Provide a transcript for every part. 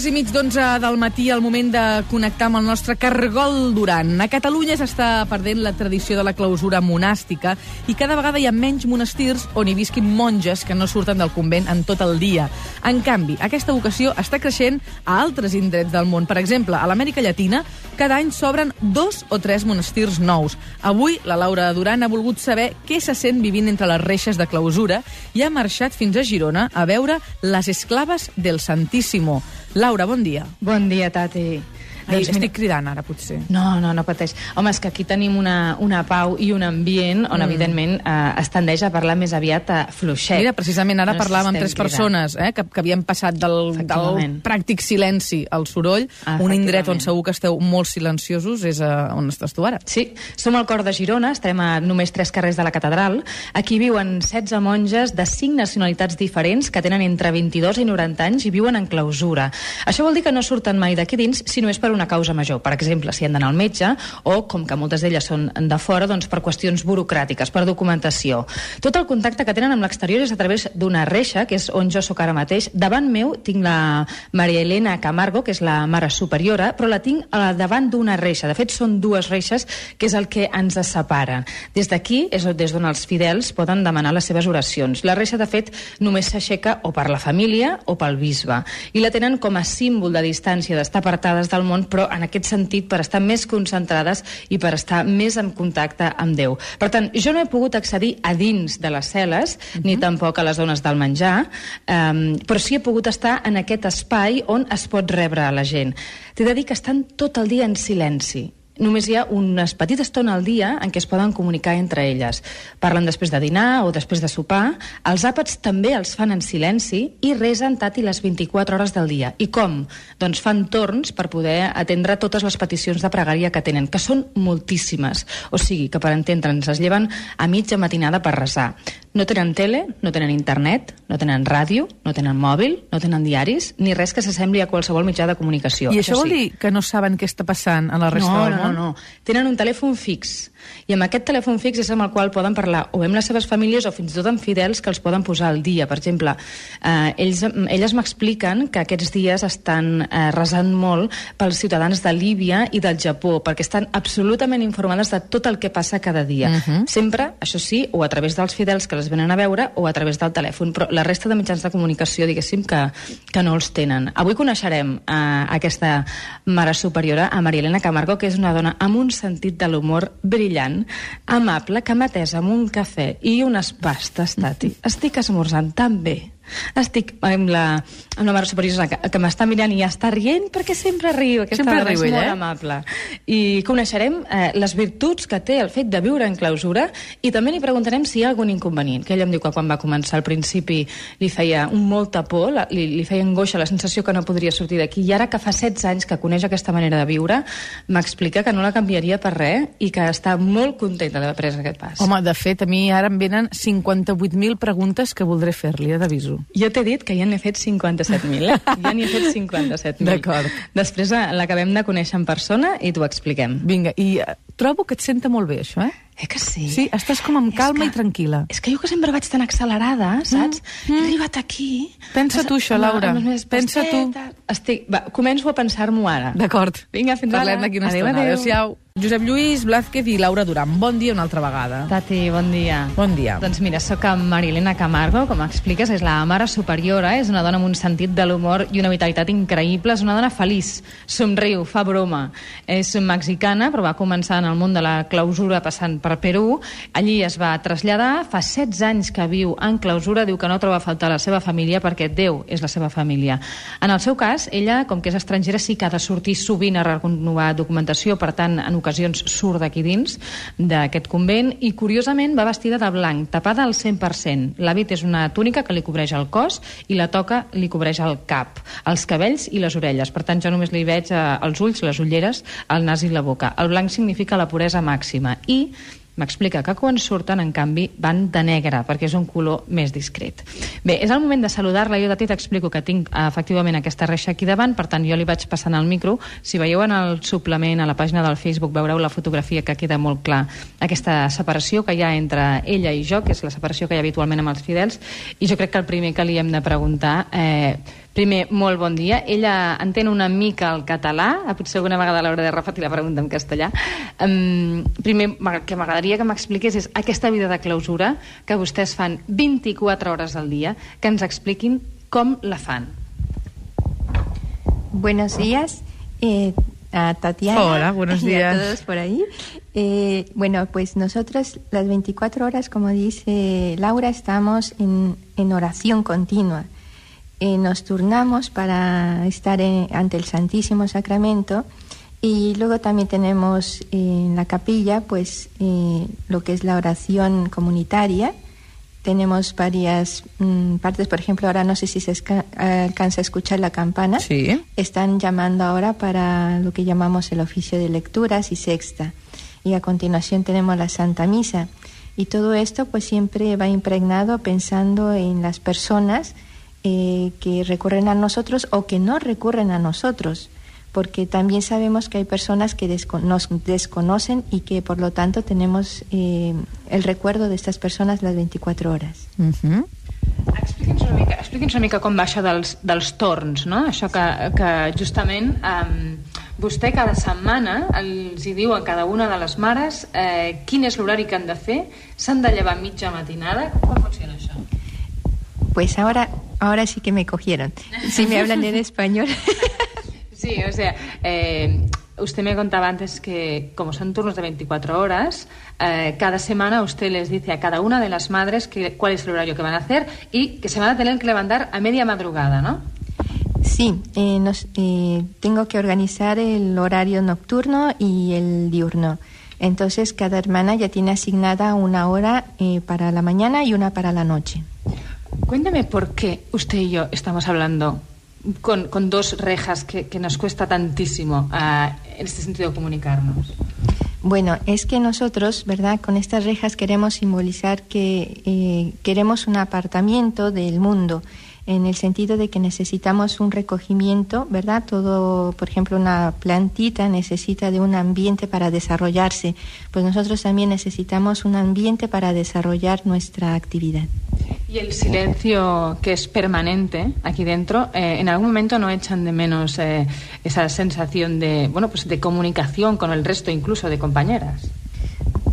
quarts i mig d'onze del matí, el moment de connectar amb el nostre cargol Duran. A Catalunya s'està perdent la tradició de la clausura monàstica i cada vegada hi ha menys monestirs on hi visquin monges que no surten del convent en tot el dia. En canvi, aquesta vocació està creixent a altres indrets del món. Per exemple, a l'Amèrica Llatina, cada any s'obren dos o tres monestirs nous. Avui, la Laura Duran ha volgut saber què se sent vivint entre les reixes de clausura i ha marxat fins a Girona a veure les esclaves del Santíssimo. Laura, bon dia. Bon dia, Tati. Ai, doncs estic cridant ara, potser. No, no, no pateix. Home, és que aquí tenim una, una pau i un ambient on, mm. evidentment, eh, es tendeix a parlar més aviat a fluixet. Mira, precisament ara no parlàvem amb tres cridant. persones eh, que, que havien passat del, del pràctic silenci al soroll. Un indret on segur que esteu molt silenciosos és a, on estàs tu ara. Sí, som al cor de Girona, estem a només tres carrers de la catedral. Aquí viuen 16 monges de 5 nacionalitats diferents que tenen entre 22 i 90 anys i viuen en clausura. Això vol dir que no surten mai d'aquí dins si no és per una causa major. Per exemple, si han d'anar al metge o, com que moltes d'elles són de fora, doncs per qüestions burocràtiques, per documentació. Tot el contacte que tenen amb l'exterior és a través d'una reixa, que és on jo sóc ara mateix. Davant meu tinc la Maria Elena Camargo, que és la mare superiora, però la tinc davant d'una reixa. De fet, són dues reixes, que és el que ens separa. Des d'aquí és des d'on els fidels poden demanar les seves oracions. La reixa, de fet, només s'aixeca o per la família o pel bisbe. I la tenen com a símbol de distància, d'estar apartades del món, però en aquest sentit per estar més concentrades i per estar més en contacte amb Déu. Per tant, jo no he pogut accedir a dins de les cel·les, uh -huh. ni tampoc a les zones del menjar, um, però sí he pogut estar en aquest espai on es pot rebre a la gent. T'he de dir que estan tot el dia en silenci només hi ha una petita estona al dia en què es poden comunicar entre elles. Parlen després de dinar o després de sopar. Els àpats també els fan en silenci i resen tati les 24 hores del dia. I com? Doncs fan torns per poder atendre totes les peticions de pregària que tenen, que són moltíssimes. O sigui, que per entendre'ns es lleven a mitja matinada per resar. No tenen tele, no tenen internet, no tenen ràdio, no tenen mòbil, no tenen diaris, ni res que s'assembli a qualsevol mitjà de comunicació. I això, això vol sí. dir que no saben què està passant a la resta no, del món? No, no, no. Tenen un telèfon fix i amb aquest telèfon fix és amb el qual poden parlar o amb les seves famílies o fins i tot amb fidels que els poden posar al dia. Per exemple, eh, ells, elles m'expliquen que aquests dies estan eh, resant molt pels ciutadans de Líbia i del Japó, perquè estan absolutament informades de tot el que passa cada dia. Uh mhm. -huh. Sempre, això sí, o a través dels fidels que les venen a veure o a través del telèfon, però la resta de mitjans de comunicació, diguéssim, que, que no els tenen. Avui coneixerem eh, aquesta mare superiora, a Maria Elena Camargo, que és una dona amb un sentit de l'humor brillant brillant, amable, que m'ha amb un cafè i unes pastes, Tati. Estic esmorzant tan bé estic amb la, la mare superior que, que m'està mirant i ja està rient perquè sempre riu, aquesta sempre riu, és molt eh? amable. I coneixerem eh, les virtuts que té el fet de viure en clausura i també li preguntarem si hi ha algun inconvenient, que ella em diu que quan va començar al principi li feia un molta por, la, li, li feia angoixa la sensació que no podria sortir d'aquí i ara que fa 16 anys que coneix aquesta manera de viure m'explica que no la canviaria per res i que està molt contenta d'haver pres aquest pas. Home, de fet, a mi ara em venen 58.000 preguntes que voldré fer-li, eh, d'aviso. Jo t'he dit que ja n'he fet 57.000, eh? Ja n'hi he fet 57.000. D'acord. Després eh, l'acabem de conèixer en persona i t'ho expliquem. Vinga, i uh, trobo que et senta molt bé, això, eh? Eh que sí? Sí, estàs com amb calma que, i tranquil·la. És que jo que sempre vaig tan accelerada, saps? Mm, mm. He arribat aquí... Pensa tu això, Laura. Pensa tu. Estic... Va, començo a pensar-m'ho ara. D'acord. Vinga, fins Parlem ara. Parlem d'aquí una adéu, estona. Adéu-siau. Josep Lluís Blázquez i Laura Duran. Bon dia una altra vegada. Tati, bon dia. Bon dia. Doncs mira, sóc amb Marilena Camargo, com expliques, és la mare superiora, és una dona amb un sentit de l'humor i una vitalitat increïble, és una dona feliç, somriu, fa broma. És mexicana, però va començar en el món de la clausura passant per Perú. Allí es va traslladar, fa 16 anys que viu en clausura, diu que no troba a faltar la seva família perquè Déu és la seva família. En el seu cas, ella, com que és estrangera, sí que ha de sortir sovint a renovar documentació, per tant, en ocasions surt d'aquí dins d'aquest convent i curiosament va vestida de blanc, tapada al 100%. L'hàbit és una túnica que li cobreix el cos i la toca li cobreix el cap, els cabells i les orelles. Per tant, jo només li veig eh, els ulls, les ulleres, el nas i la boca. El blanc significa la puresa màxima i M'explica que quan surten, en canvi, van de negre, perquè és un color més discret. Bé, és el moment de saludar-la. Jo de ti t'explico que tinc eh, efectivament aquesta reixa aquí davant, per tant, jo li vaig passant el micro. Si veieu en el suplement, a la pàgina del Facebook, veureu la fotografia que queda molt clar aquesta separació que hi ha entre ella i jo, que és la separació que hi ha habitualment amb els fidels, i jo crec que el primer que li hem de preguntar... Eh, Primer, molt bon dia. Ella entén una mica el català, potser alguna vegada l'hauré de repetir la pregunta en castellà. Um, primer, que m'agradaria que m'expliqués és aquesta vida de clausura que vostès fan 24 hores al dia, que ens expliquin com la fan. Buenos días. Eh, a Tatiana. Hola, buenos días. Y a todos por ahí. Eh, bueno, pues nosotros las 24 horas, como dice Laura, estamos en, en oración continua. Eh, nos turnamos para estar en, ante el Santísimo Sacramento y luego también tenemos en la capilla pues eh, lo que es la oración comunitaria tenemos varias mm, partes, por ejemplo, ahora no sé si se alcanza a escuchar la campana. Sí. Están llamando ahora para lo que llamamos el oficio de lecturas y sexta. Y a continuación tenemos la Santa Misa. Y todo esto pues siempre va impregnado pensando en las personas eh, que recurren a nosotros o que no recurren a nosotros porque también sabemos que hay personas que nos desconocen y que por lo tanto tenemos eh, el recuerdo de estas personas las 24 horas. Uh -huh. Expliqui'ns una, mica, expliqui'ns una mica com va això dels, dels torns, no? Això que, que justament um, vostè cada setmana els hi diu a cada una de les mares eh, quin és l'horari que han de fer, s'han de llevar mitja matinada, com funciona això? Pues ahora, ahora sí que me cogieron. Si me hablan en español... Sí, o sea, eh, usted me contaba antes que como son turnos de 24 horas, eh, cada semana usted les dice a cada una de las madres que, cuál es el horario que van a hacer y que se van a tener que levantar a media madrugada, ¿no? Sí, eh, nos, eh, tengo que organizar el horario nocturno y el diurno. Entonces, cada hermana ya tiene asignada una hora eh, para la mañana y una para la noche. Cuéntame por qué usted y yo estamos hablando con, con dos rejas que, que, nos cuesta tantísimo uh, en este sentido comunicarnos? Bueno, es que nosotros, ¿verdad? Con estas rejas queremos simbolizar que eh, queremos un apartamiento del mundo en el sentido de que necesitamos un recogimiento, ¿verdad? Todo, por ejemplo, una plantita necesita de un ambiente para desarrollarse, pues nosotros también necesitamos un ambiente para desarrollar nuestra actividad. Y el silencio que es permanente aquí dentro, eh, ¿en algún momento no echan de menos eh, esa sensación de, bueno, pues de comunicación con el resto incluso de compañeras?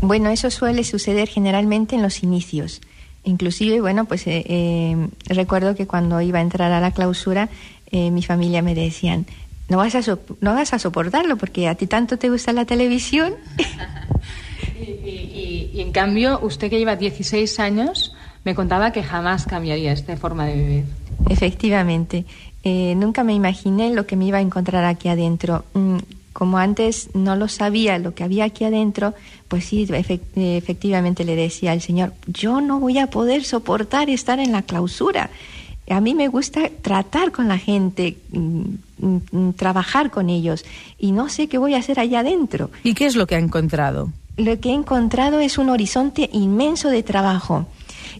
Bueno, eso suele suceder generalmente en los inicios. Inclusive, bueno, pues eh, recuerdo que cuando iba a entrar a la clausura, mi familia me decían, no vas, a no vas a soportarlo porque a ti tanto te gusta la televisión. y, y, y, en cambio, usted que lleva 16 años, me contaba que jamás cambiaría esta forma de vivir. Efectivamente. nunca me imaginé lo que me iba a encontrar aquí adentro. Mm, como antes no lo sabía lo que había aquí adentro, pues sí, efectivamente le decía al Señor, yo no voy a poder soportar estar en la clausura. A mí me gusta tratar con la gente, mm, mm, trabajar con ellos, y no sé qué voy a hacer allá adentro. ¿Y qué es lo que ha encontrado? Lo que he encontrado es un horizonte inmenso de trabajo.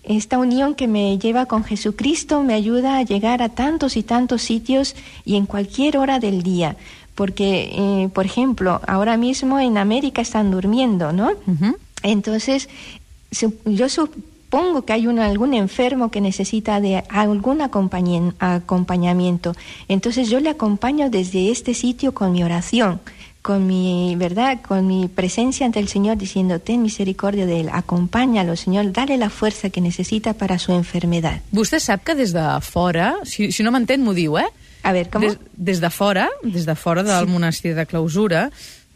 Esta unión que me lleva con Jesucristo me ayuda a llegar a tantos y tantos sitios y en cualquier hora del día porque, eh, por ejemplo, ahora mismo en América están durmiendo, ¿no? Entonces, yo supongo que hay un, algún enfermo que necesita de algún acompañamiento. Entonces, yo le acompaño desde este sitio con mi oración con mi verdad, con mi presencia ante el Señor, diciendo, ten misericordia de él, acompáñalo, Señor, dale la fuerza que necesita para su enfermedad. Vostè sap que des de fora, si, si no m'entén m'ho diu, eh? A veure, com? Des, des de fora, des de fora del sí. monestir de clausura,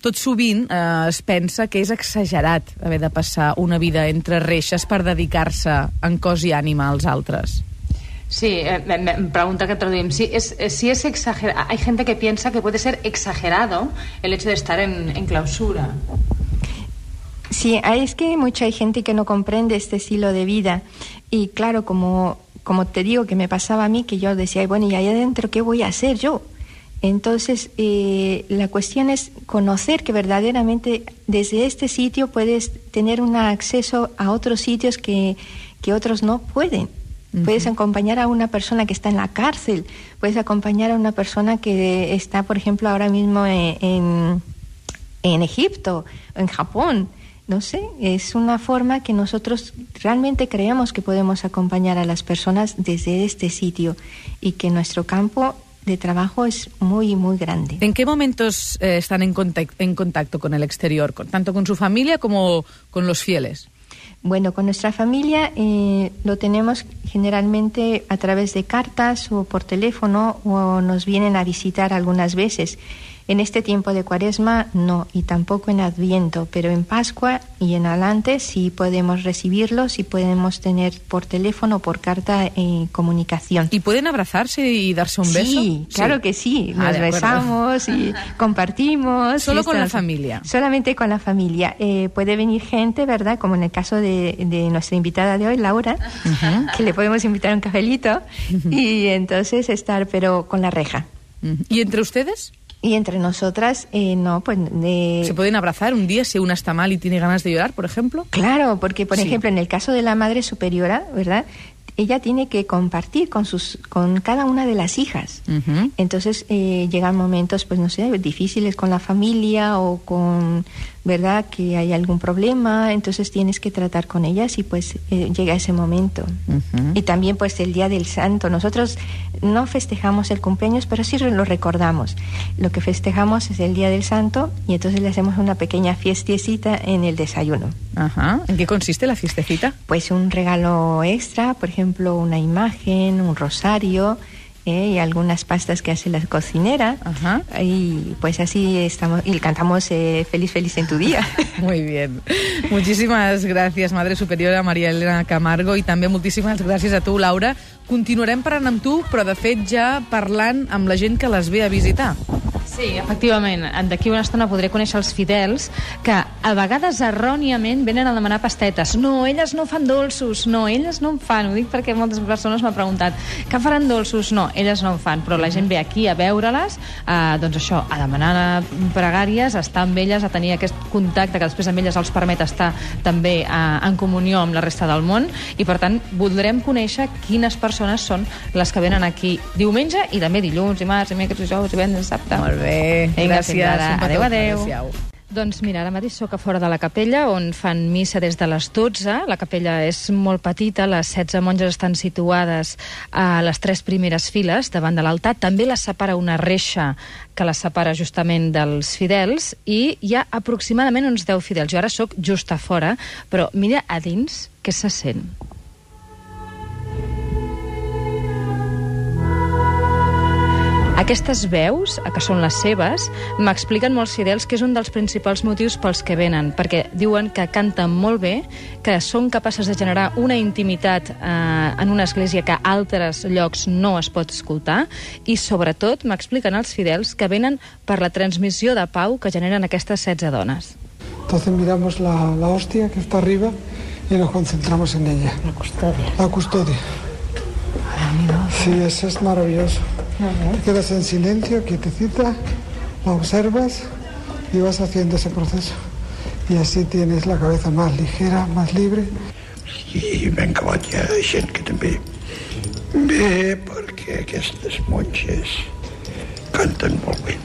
tot sovint eh, es pensa que és exagerat haver de passar una vida entre reixes per dedicar-se en cos i ànima als altres. Sí, eh, me, pregunta que traducimos. Si es, eh, si es exagerado, hay gente que piensa que puede ser exagerado el hecho de estar en, clausura. Sí, es que mucha gente que no comprende este estilo de vida y claro, como como te digo que me pasaba a mí, que yo decía, bueno, ¿y ahí adentro qué voy a hacer yo? Entonces, eh, la cuestión es conocer que verdaderamente desde este sitio puedes tener un acceso a otros sitios que, que otros no pueden. Puedes acompañar a una persona que está en la cárcel, puedes acompañar a una persona que está, por ejemplo, ahora mismo en, en, en Egipto, en Japón, no sé, es una forma que nosotros realmente creemos que podemos acompañar a las personas desde este sitio y que nuestro campo de trabajo es muy, muy grande. ¿En qué momentos eh, están en contacto, en contacto con el exterior, con, tanto con su familia como con los fieles? Bueno, con nuestra familia eh, lo tenemos generalmente a través de cartas o por teléfono o nos vienen a visitar algunas veces. En este tiempo de cuaresma no, y tampoco en Adviento, pero en Pascua y en adelante sí podemos recibirlos y podemos tener por teléfono o por carta eh, comunicación. ¿Y pueden abrazarse y darse un beso? Sí, claro que sí. Ah, Nos besamos y compartimos. ¿Solo y con la familia? Solamente con la familia. Eh, puede venir gente, ¿verdad? Como en el caso de, de nuestra invitada de hoy, Laura, que le podemos invitar a un cafelito y entonces estar, pero con la reja. ¿Y entre ustedes? Y entre nosotras, eh, no, pues... De... ¿Se pueden abrazar un día si una está mal y tiene ganas de llorar, por ejemplo? Claro, porque, por sí. ejemplo, en el caso de la madre superiora, ¿verdad? ella tiene que compartir con sus con cada una de las hijas. Uh -huh. Entonces eh, llegan momentos, pues no sé, difíciles con la familia o con, ¿verdad? Que hay algún problema, entonces tienes que tratar con ellas y pues eh, llega ese momento. Uh -huh. Y también pues el Día del Santo. Nosotros no festejamos el cumpleaños, pero sí lo recordamos. Lo que festejamos es el Día del Santo y entonces le hacemos una pequeña fiestecita en el desayuno. Ajá. ¿En qué consiste la fiestecita? Pues un regalo extra, por ejemplo, una imagen, un rosario eh, y algunas pastas que hace la cocinera. Ajá. Y pues así estamos y cantamos eh, Feliz, feliz en tu día. Muy bien. Muchísimas gracias, Madre Superiora Maria Elena Camargo, i també moltíssimes gràcies a tu, Laura. Continuarem parlant amb tu, però de fet ja parlant amb la gent que les ve a visitar. Sí, efectivament. D'aquí una estona podré conèixer els fidels que a vegades erròniament venen a demanar pastetes. No, elles no fan dolços. No, elles no en fan. Ho dic perquè moltes persones m'han preguntat que faran dolços? No, elles no en fan. Però la gent ve aquí a veure-les, eh, doncs això, a demanar pregàries, a estar amb elles, a tenir aquest contacte que després amb elles els permet estar també eh, en comunió amb la resta del món i per tant voldrem conèixer quines persones són les que venen aquí diumenge i també dilluns, dimarts, dimecres, dijous, divendres, dissabte. Molt bé, Vinga, gràcies. Adéu, adéu. adéu. Doncs mira, ara mateix sóc a fora de la capella, on fan missa des de les 12. La capella és molt petita, les 16 monges estan situades a les tres primeres files davant de l'altar. També les separa una reixa que les separa justament dels fidels i hi ha aproximadament uns 10 fidels. Jo ara sóc just a fora, però mira a dins què se sent. Aquestes veus, que són les seves, m'expliquen molts fidels que és un dels principals motius pels que venen, perquè diuen que canten molt bé, que són capaces de generar una intimitat eh, en una església que a altres llocs no es pot escoltar, i sobretot m'expliquen els fidels que venen per la transmissió de pau que generen aquestes 16 dones. Entonces miramos la, la hostia que está arriba y nos concentramos en ella. La custodia. La custodia. Sí, eso es maravilloso. Te quedas en silencio, quietecita, la observas y vas haciendo ese proceso. Y así tienes la cabeza más ligera, más libre. I ben acabat hi ha gent que també ve perquè aquestes monges canten molt bé.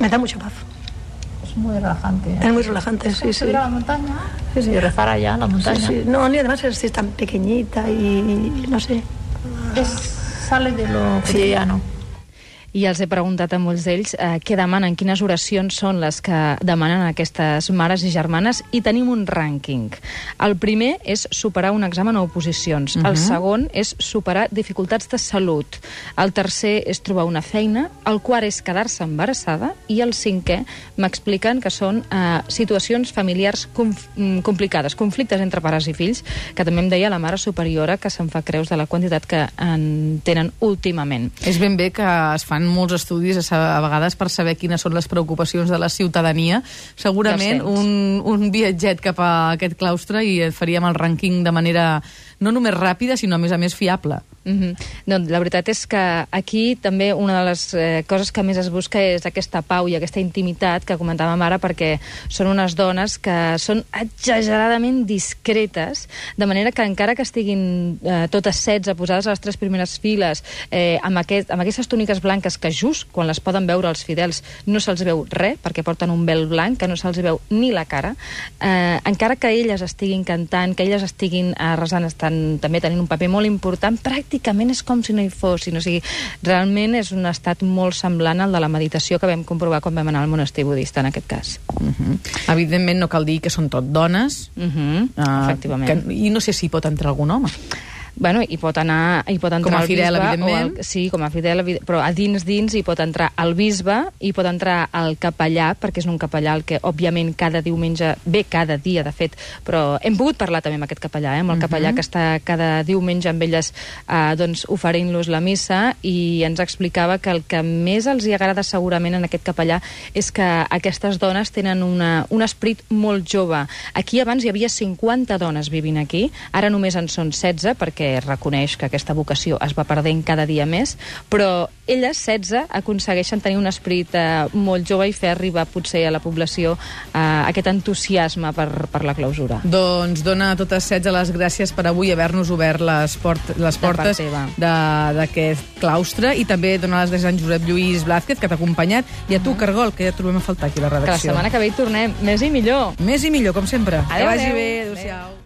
Me da mucha paz. Es muy relajante. Es muy relajante, sí, sí. ¿Ir a la montaña? Sí, sí, rezar allá en la montaña. Sí, sí. No, y además es, es tan pequeñita y no sé. Es, sale de lo cotidiano. I els he preguntat a molts d'ells eh, què demanen, quines oracions són les que demanen aquestes mares i germanes, i tenim un rànquing. El primer és superar un examen a oposicions. Uh -huh. El segon és superar dificultats de salut. El tercer és trobar una feina. El quart és quedar-se embarassada. I el cinquè m'expliquen que són eh, situacions familiars conf complicades, conflictes entre pares i fills, que també em deia la mare superiora que se'n fa creus de la quantitat que en tenen últimament. És ben bé que es fan molts estudis a, a vegades per saber quines són les preocupacions de la ciutadania. Segurament un, un viatget cap a aquest claustre i faríem el rànquing de manera no només ràpida, sinó a més a més fiable. Mm -hmm. no, la veritat és que aquí també una de les eh, coses que més es busca és aquesta pau i aquesta intimitat que comentàvem ara perquè són unes dones que són exageradament discretes, de manera que encara que estiguin eh, totes 16 posades a les tres primeres files eh, amb, aquest, amb aquestes túniques blanques que just quan les poden veure els fidels no se'ls veu res perquè porten un vel blanc que no se'ls veu ni la cara, eh, encara que elles estiguin cantant, que elles estiguin eh, resant, estan també tenint un paper molt important, pràcticament és com si no hi fossin. O sigui, realment és un estat molt semblant al de la meditació que vam comprovar quan vam anar al monestir budista, en aquest cas. Uh -huh. Evidentment no cal dir que són tot dones. Uh -huh, uh, efectivament. Que, I no sé si pot entrar algun home. Bueno, hi pot anar, hi pot entrar com a fidel, el bisbe, evidentment. El, sí, com a fidel, però a dins dins hi pot entrar el bisbe, hi pot entrar el capellà, perquè és un capellà el que, òbviament, cada diumenge, bé, cada dia, de fet, però hem pogut parlar també amb aquest capellà, eh, amb el uh -huh. capellà que està cada diumenge amb elles eh, doncs, oferint-los la missa i ens explicava que el que més els hi agrada segurament en aquest capellà és que aquestes dones tenen una, un esperit molt jove. Aquí abans hi havia 50 dones vivint aquí, ara només en són 16, perquè perquè reconeix que aquesta vocació es va perdent cada dia més, però elles, 16, aconsegueixen tenir un esperit eh, molt jove i fer arribar potser a la població eh, aquest entusiasme per, per la clausura. Doncs dona a totes 16 les gràcies per avui haver-nos obert les, port les portes d'aquest claustre i també donar les gràcies a en Josep Lluís Blázquez, que t'ha acompanyat, i a tu, Cargol, que ja trobem a faltar aquí a la redacció. Que la setmana que ve hi tornem. Més i millor. Més i millor, com sempre. Adéu, que vagi adéu. bé. Adéu-siau.